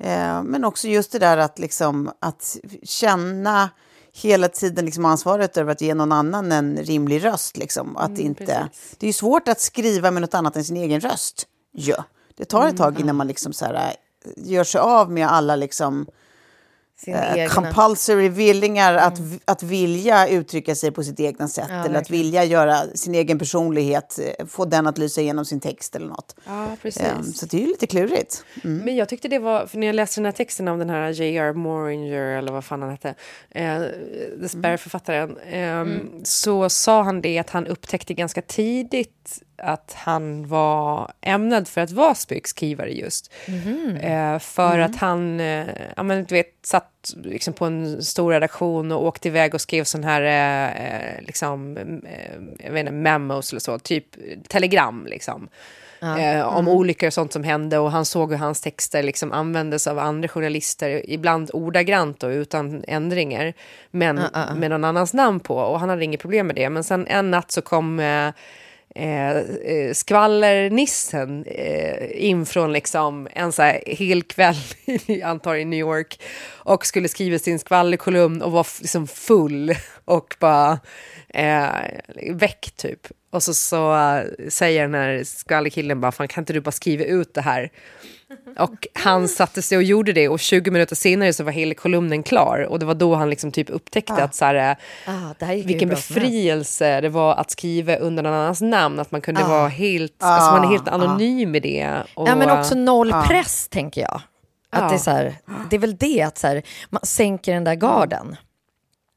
Eh, men också just det där att, liksom, att känna hela tiden liksom ansvaret över att ge någon annan en rimlig röst. Liksom. Att inte, det är ju svårt att skriva med något annat än sin egen röst. Ja. Det tar ett tag innan man liksom så här, gör sig av med alla liksom, eh, compulsory villingar att, att vilja uttrycka sig på sitt egna sätt eller att verkligen. vilja göra sin egen personlighet, eh, få den att lysa igenom sin text eller något. Ja, precis. Eh, Så det är ju lite klurigt. Men jag tyckte det var, för när jag läste den här texten av den här J.R. Moringer, eller vad fan han hette, eh, The Spare-författaren, eh, så sa han det att han upptäckte ganska tidigt att han var ämnad för att vara spökskrivare just. Eh, för att han, eh, ja men du vet, satt liksom på en stor redaktion och åkte iväg och skrev sån här, eh, eh, liksom, eh, jag vet inte, memos eller så, typ telegram liksom. Eh, om olyckor och sånt som hände och han såg hur hans texter liksom användes av andra journalister, ibland ordagrant och utan ändringar, men med någon annans namn på och han hade inget problem med det. Men sen en natt så kom Eh, eh, skvallernissen eh, in från liksom en så här hel kväll, antar i New York, och skulle skriva sin skvallerkolumn och var liksom full och bara eh, väck typ. Och så, så eh, säger den här skvallerkillen bara, fan kan inte du bara skriva ut det här? Och han satte sig och gjorde det och 20 minuter senare så var hela kolumnen klar. Och det var då han liksom typ upptäckte att så här, eh, Ah, vilken befrielse det var att skriva under någon annans namn, att man kunde vara helt, alltså man är helt anonym med det. Och, Ja, men också noll press, tänker jag. Att det, är så här, det är väl det, att så här, man sänker den där garden.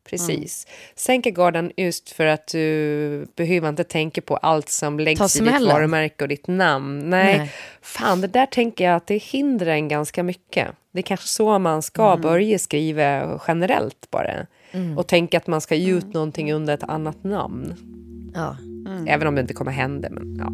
Precis. Sänka garden just för att du behöver inte tänka på allt som läggs i ditt varumärke och ditt namn. Nej, Nej. fan det där tänker jag att det hindrar en ganska mycket. Det är kanske så man ska Mm. börja skriva generellt bara. Och tänka att man ska ge ut någonting under ett annat namn. Ja. Även om det inte kommer hända. Men, ja.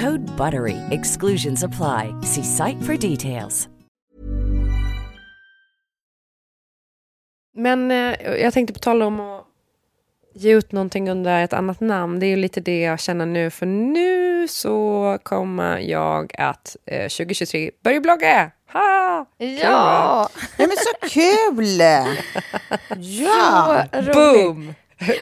Code BUTTERY. Exclusions apply. See site for details. Men eh, jag tänkte på tal om att ge ut någonting under ett annat namn. Det är ju lite det jag känner nu. För nu så kommer jag att eh, 2023 börja blogga. Ha! Kul? Ja! Nej, men så kul! Ja! Boom!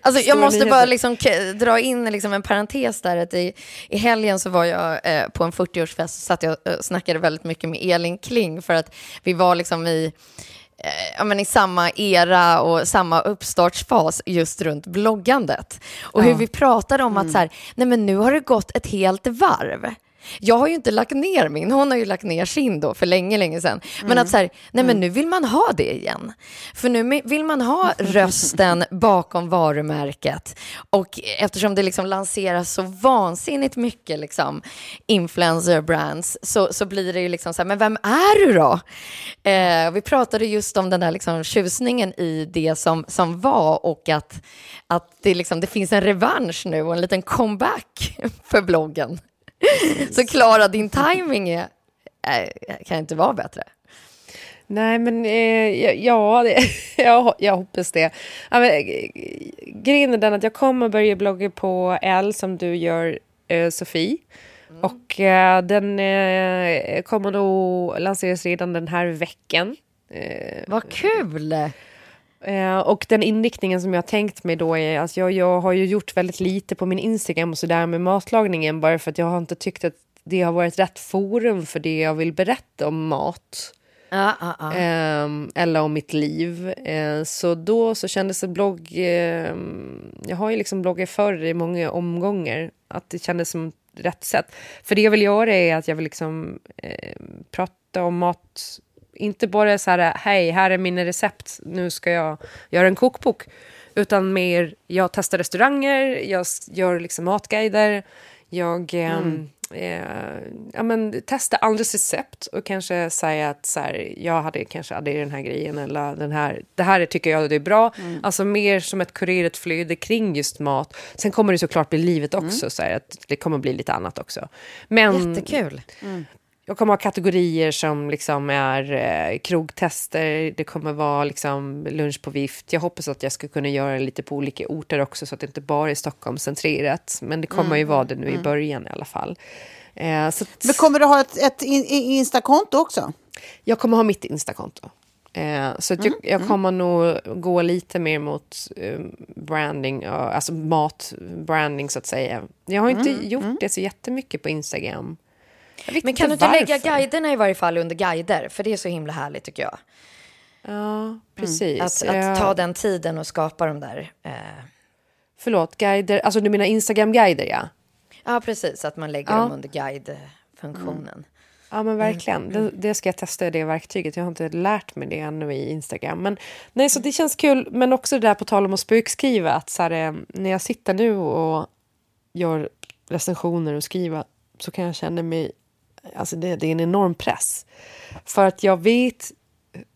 Alltså, jag måste nyheter. bara liksom dra in liksom en parentes där. Att i, I helgen så var jag eh, på en 40-årsfest och satt jag och eh, snackade väldigt mycket med Elin Kling för att vi var liksom i, eh, ja, men i samma era och samma uppstartsfas just runt bloggandet. Och hur vi pratade om att så här, nej men nu har det gått ett helt varv. Jag har ju inte lagt ner min, hon har ju lagt ner sin då för länge, länge sedan. Men att så här, nej men nu vill man ha det igen. För nu vill man ha rösten bakom varumärket. Och eftersom det liksom lanseras så vansinnigt mycket liksom influencer brands så, så blir det ju liksom så här, men vem är du då? Eh, vi pratade just om den där liksom tjusningen i det som, som var och att, att det, liksom, det finns en revansch nu och en liten comeback för bloggen. Så Klara, din timing är, kan inte vara bättre. Nej, men eh, ja, det, jag, jag hoppas det. Ja, men, grejen är den att jag kommer börja blogga på L som du gör, eh, Sofie. Och eh, den eh, kommer nog lanseras redan den här veckan. Eh, Vad kul! Eh, och den inriktningen som jag har tänkt mig då är, alltså jag, jag har ju gjort väldigt lite på min Instagram och sådär med matlagningen bara för att jag har inte tyckt att det har varit rätt forum för det jag vill berätta om mat. Ja, ja, ja. Ehm, eller om mitt liv. Eh, så då så kändes det blogg... ehm, jag har ju liksom bloggat förr i många omgångar. Att det kändes som rätt sätt. För det jag vill göra är att jag vill liksom eh, prata om mat. Inte bara så här, hej, här är mina recept, nu ska jag göra en kokbok. Utan mer, jag testar restauranger, jag gör liksom matguider. Jag ehm, eh, ja, men, testa andras recept och kanske säga att så här, jag hade kanske adderat den här grejen eller den här, det här tycker jag det är bra. Alltså mer som ett kurerat flöde kring just mat. Sen kommer det såklart bli livet också, så här, att det kommer bli lite annat också. Men Jättekul. Jag kommer ha kategorier som liksom är eh, krogtester, det kommer vara liksom lunch på vift. Jag hoppas att jag ska kunna göra lite på olika orter också så att det inte bara är Stockholmscentrerat. Men det kommer ju vara det nu i början i alla fall. Eh, så att Men kommer du ha ett, ett in, in- Instakonto också? jag kommer ha mitt Instakonto. Eh, så att jag, jag kommer nog gå lite mer mot eh, branding, alltså matbranding så att säga. Jag har inte gjort det så jättemycket på Instagram. Men kan du inte varför. lägga guiderna i varje fall under guider? För det är så himla härligt tycker jag. Ja, precis. Att, att Eh, ta den tiden och skapa de där... Eh, Förlåt, guider. Alltså du menar Instagram-guider ja? ja, precis. Att man lägger Ja. dem under guide-funktionen. Ja men verkligen. Det, det ska jag testa det verktyget. Jag har inte lärt mig det ännu i Instagram. Men, nej, så det känns kul. Men också det där på tal om att spökskriva. Att så här, eh, när jag sitter nu och gör recensioner och skriva så kan jag känna mig... Alltså det, det är en enorm press. För att jag vet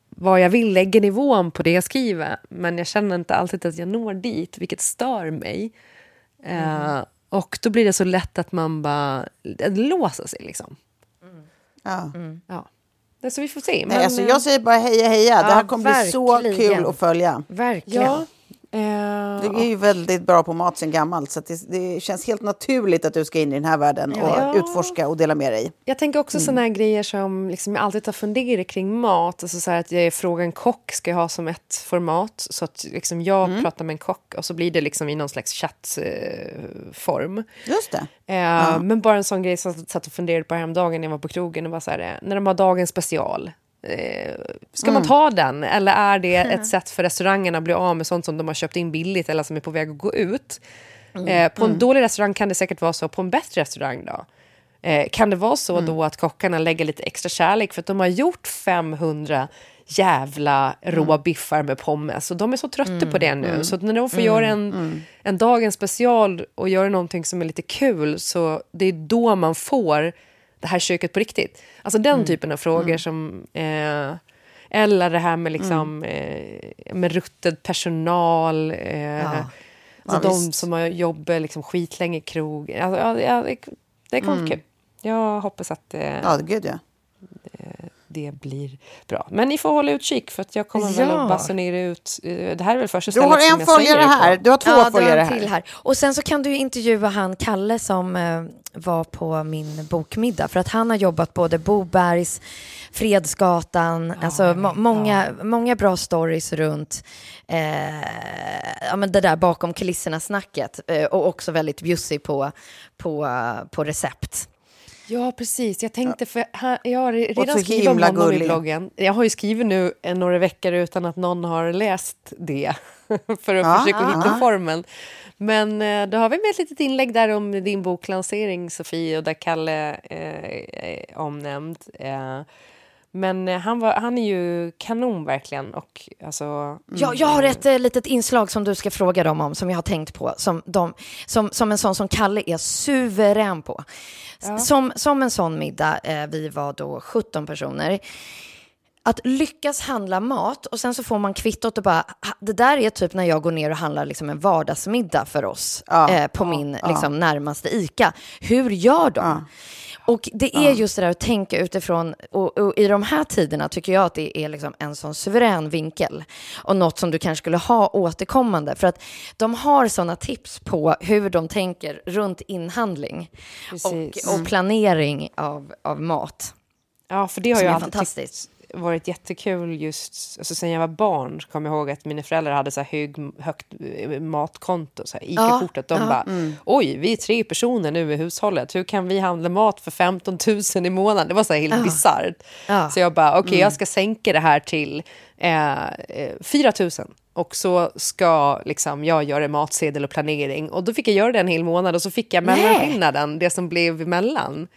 vad jag vill lägga nivån på det jag skriver. Men jag känner inte alltid att jag når dit, vilket stör mig. Eh, och då blir det så lätt att man bara låser sig liksom. Ja. Ja. Det så vi får se. Nej, alltså, eh, jag säger bara heja heja. det här Ja, kommer bli så verkligen. kul att följa. Verkligen. ja, eh, Du är ju väldigt bra på mat sen gammalt så det, det känns helt naturligt att du ska in i den här världen och Ja. utforska och dela med dig. Jag tänker också såna här grejer som liksom jag alltid har funderat kring mat. Alltså så att jag frågar en kock ska jag ha som ett format. Så att liksom jag pratar med en kock och så blir det liksom i någon slags chattform. Just det. Eh, Men bara en sån grej som jag satt och funderade på häromdagen när jag var på krogen. Det var så här, eh, när de har dagens special. Eh, ska man ta den? Eller är det ett sätt för restaurangerna att bli av med sånt som de har köpt in billigt eller som är på väg att gå ut? Eh, på en dålig restaurang kan det säkert vara så. På en bättre restaurang då? Eh, kan det vara så då att kockarna lägger lite extra kärlek? För att de har gjort 500 jävla råa biffar med pommes. Och de är så trötta på det nu. Så när de får göra en, en dagens special och göra någonting som är lite kul så det är då man får det här köket på riktigt. Alltså den typen av frågor som... Eh, eller det här med, liksom, eh, med rutted personal. Eh, Ja. Alltså Ja, de visst. som har jobbat liksom skitlänge i krog. Alltså, ja, ja, det, det kommer bli kul. Jag hoppas att eh, Ja, gud ja. det blir bra. Men ni får hålla utkik för att jag kommer väl Ja. att basunera ut. eh, Det här är väl första Du stället har som en jag säger följare det på. här. Du har två Ja, följare här. till här. Och sen så kan du ju intervjua han Kalle som eh, var på min bokmiddag. För att han har jobbat både Bobergs, Fredsgatan, alltså må- många, många bra stories runt eh, ja, men det där bakom kulisserna-snacket. Eh, och också väldigt bjussig på, på, på recept. Ja, precis. Jag tänkte, för han, jag har redan skrivit om honom i bloggen. Jag har ju skrivit nu eh, några veckor utan att någon har läst det. för att Ja, försöka ja, hitta ja. formen. Men eh, då har vi med ett litet inlägg där om din boklansering, Sofie, och där Kalle eh, är omnämnd. Eh, men eh, han, var, han är ju kanon verkligen. Och, alltså, Jag, jag har ett eh, litet inslag som du ska fråga dem om, som jag har tänkt på, som, de, som, som en sån som Kalle är suverän på. S- Som, som en sån middag, eh, vi var då 17 personer, att lyckas handla mat och sen så får man kvittot och bara, "Ha, det där är typ när jag går ner och handlar liksom en vardagsmiddag för oss Ja, eh, på ja, min ja. liksom, närmaste ICA. Hur gör de? Och det är just det där att tänka utifrån, och, och i de här tiderna tycker jag att det är liksom en sån suverän vinkel. Och något som du kanske skulle ha återkommande. För att de har sådana tips på hur de tänker runt inhandling. Och, och planering av, av mat. Ja, för det har Som jag alltid fantastiskt. tyckt varit jättekul just, alltså sen jag var barn så kommer jag ihåg att mina föräldrar hade så här hög, högt eh, matkonto, så här ICA-kortet. De ja. bara, oj, vi är tre personer nu i hushållet, hur kan vi handla mat för 15 000 i månaden? Det var så här helt bisarrt. Ja. Så jag bara, okej, jag ska sänka det här till eh, eh, 4 000. Och så ska liksom, jag göra matsedel och planering. Och då fick jag göra det en hel månad och så fick jag mellanskillnaden, det som blev emellan.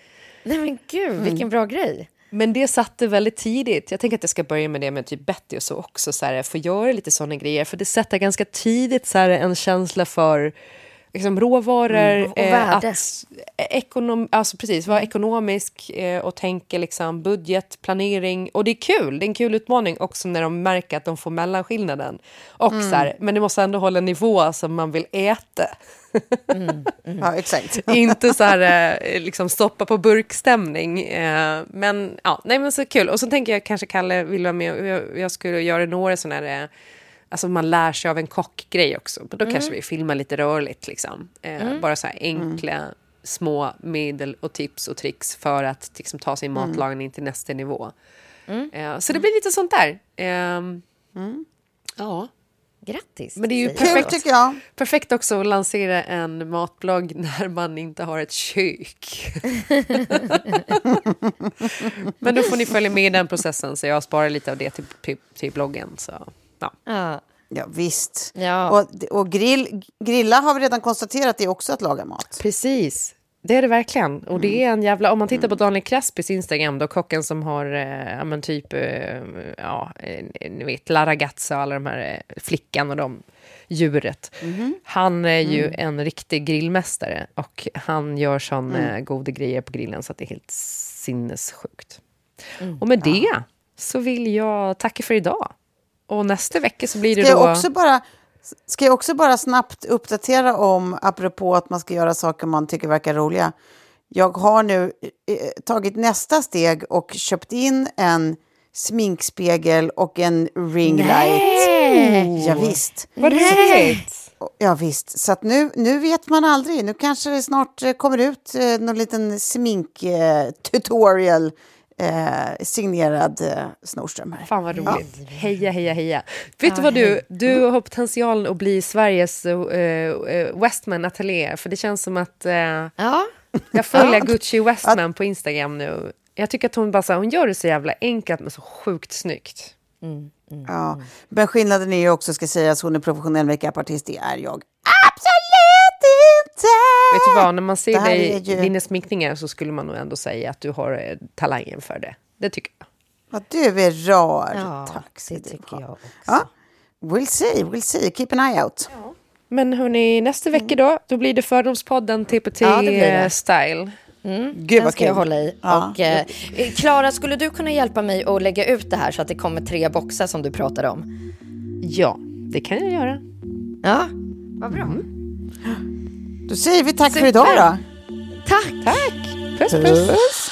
Nej men gud, vilken bra grej. Men det satte väldigt tidigt. Jag tänker att jag ska börja med det med typ Betty och så också. Så här, få göra lite sådana grejer. För det sätter ganska tidigt så här, en känsla för liksom, råvaror. Mm, och värde. att, ekonom, alltså precis, vara ekonomisk eh, och tänka liksom, budget, planering. Och det är kul. Det är en kul utmaning också när de märker att de får mellanskillnaden. Och så här, men det måste ändå hålla en nivå som man vill äta. Ja, exakt. inte så här eh, liksom stoppa på burkstämning. Eh, men ja, nej men så kul. Och så tänker jag kanske Kalle vill vara med jag, jag skulle göra några sådana här, eh, alltså man lär sig av en kockgrej också. Men då kanske vi filmar lite rörligt liksom. Eh, Bara så här enkla små medel och tips och tricks för att liksom, ta sin Mm. matlagning till nästa nivå. Eh, så det blir lite sånt där. Mm. Ja. Grattis. Men det är ju perfekt, tycker jag. perfekt också att lansera en matblogg när man inte har ett kök. Men då får ni följa med i den processen så jag sparar lite av det till, till, till bloggen. Så, ja. Ja. Ja, visst. Ja. Och, och grill, grilla har vi redan konstaterat det är också att laga mat. Precis. Det är det verkligen. Och det är Mm. en jävla... Om man tittar på Daniel Craspis Instagram, då kocken som har, eh, ja men typ, eh, ja, ni vet, La Ragazza och alla de här, eh, flickan och de, djuret. Mhm. Han är ju Mm. en riktig grillmästare och han gör sån Mm. eh, goda grejer på grillen så att det är helt sinnessjukt. Mm. Och med det så vill jag tacka för idag. Och nästa vecka så blir det Ska då... jag, också bara, ska jag också bara snabbt uppdatera om, apropå att man ska göra saker man tycker verkar roliga. Jag har nu eh, tagit nästa steg och köpt in en sminkspegel och en ringlight. Nej! Ja, visst. Vad roligt! Ja, visst. Så att nu, nu vet man aldrig. Nu kanske det snart eh, kommer ut eh, någon liten smink-tutorial eh, signerad eh, Snorström här. Fan vad roligt. Heja, heja, heja. Vet du vad du, du har potentialen att bli Sveriges uh, Westman Atelier. För det känns som att uh, Ja. jag följer Gucci Westman på Instagram nu. Jag tycker att hon bara så här, hon gör det så jävla enkelt men så sjukt snyggt. Ja. Men skillnaden är ju också, ska sägas, hon är professionell makeupartist. Det är jag absolut! Vet du vad, när man ser dig ju- dina sminkningar så skulle man nog ändå säga att du har eh, talangen för det. Det tycker jag. Vad du är rar. Ja, Tack ska det tycker jag också. Ja. We'll see, we'll see. Keep an eye out. Men hörni, nästa vecka då, då blir det Fördomspodden TPT Ja, det blir det. eh, Style. Gud Den ska jag kul. hålla i. Ja. Och, eh, Klara, skulle du kunna hjälpa mig att lägga ut det här så att det kommer tre boxar som du pratade om? Ja, det kan jag göra. Ja, vad bra. Då säger vi tack för Super. idag då. Tack! Tack! Puss, puss. Puss.